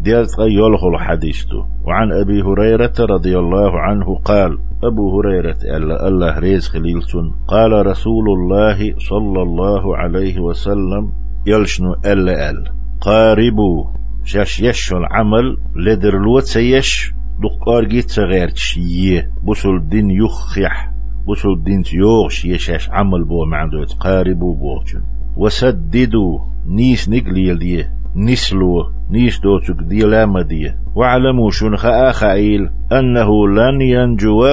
ديالت يلخ الحديث. وعن أبي هريرة رضي الله عنه قال أبو هريرة ألا الله ريز خليلتون. قال رسول الله صلى الله عليه وسلم يلشنو ألا أل. قاربوا شاش يش العمل. لدر لوت سيش. دقار جيت صغير تشيه بسل دين يخيح. بسل دين يوغش يشاش عمل بو معدوت قاربوا بوغشن وسددوا نيس نقليل ديه نسلو نيس دوتك دي لاما دي. واعلموا شن خائل أنه لن ينجو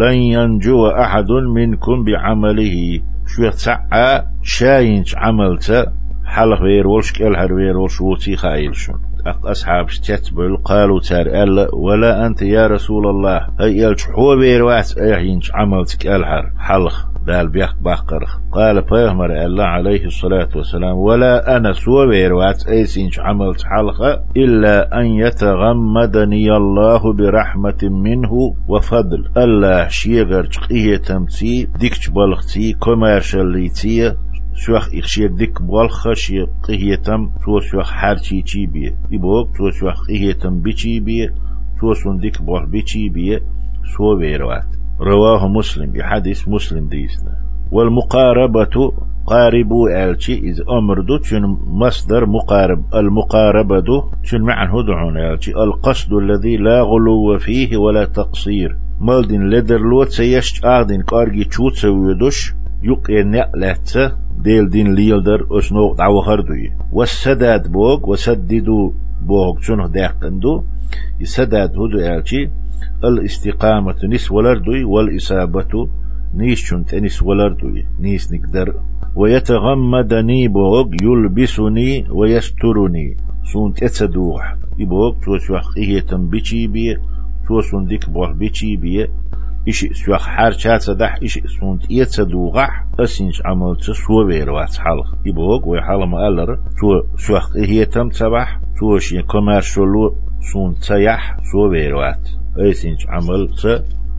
لن ينجو أحد منكم بعمله. شو تسعى شاينش عملت حلق وير ولش كالهر وير ولش وتي خائل شن أصحاب تتبل قالوا تار ألا ولا أنت يا رسول الله هي يلش حو وير وات أيهينش عملتك الهر حلق دال بيخ باقر قال بيغمر الله عليه الصلاة والسلام ولا أنا سوى بيروات أيسينش عملت حلقة إلا أن يتغمدني الله برحمة منه وفضل. الله شيغر تقية تمتي ديكش بلغتي كوميرشاليتي شوخ إخشي ديك بولخ شي قهيتم تو شوخ حارتي تي بي يبوك تو شوخ قهيتم بيتي بي تو سون ديك بول بيتي بي سو بيروات رواه مسلم بحديث مسلم ديسنا. والمقاربة قاربوا ألشي إذ أمردو تشن مصدر مقارب. المقاربة تشن معن هدعون ألشي القصد الذي لا غلو فيه ولا تقصير. مالدين لدر لوت سيشت آدين كارجي تشوت سويدوش يقي نقلت ديل دين ليلدر أسنوق دعوة هردوي والسداد بوغ وسددوا بوغ شنو داقندو. يسداد هدو ألشي الاستقامة نس ولردوي والإصابة نيس شنت نس ولردوي نيس نقدر. ويتغمدني بوغ يلبسني ويسترني. سونت اتسدوح يبوغ توسوح إيه تنبيشي بي توسون ديك بوغ بيشي بي إشي سوخ حار شات صدح إشي سونت يتسدوغح أسنش عمل تسوى بيروات حلق يبوغ ويحال مألر تو سوخ إيه تم تبح توش كوميرشلو سون تيح سوى بيروات ايسنج عمل س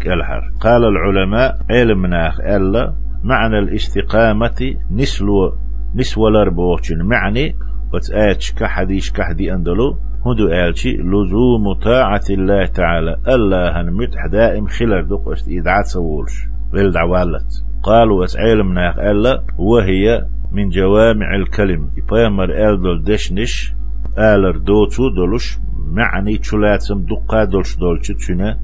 كالحر قال العلماء علم ناخ ألا معنى الاستقامة نسلو نسوى الأربوشن معني وتآتش كحديش كحدي أندلو هدو آلشي لزوم طاعة الله تعالى. ألا هنمتح دائم خلال دقشت إدعات سوولش. غير دعوالت. قالوا أسعيل ناخ ألا وهي من جوامع الكلم. يبامر آل دول دشنش آلر دوتو دولش معني تشلاتم دقا دولش دولش تشنا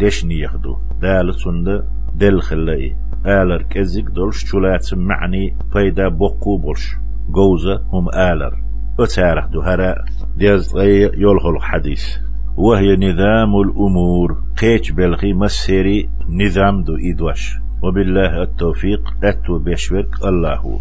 دشني يخدو دال سند دل خلائي. آلر كزيك دولش تشلاتم معني فايدا بقو بولش. جوزة هم آلر. وتارح دو هراء ديز يولخ الحديث وهي نظام الأمور. قيش بلغي مسيري نظام دو إدوش وبالله التوفيق. أتو بيشورك الله.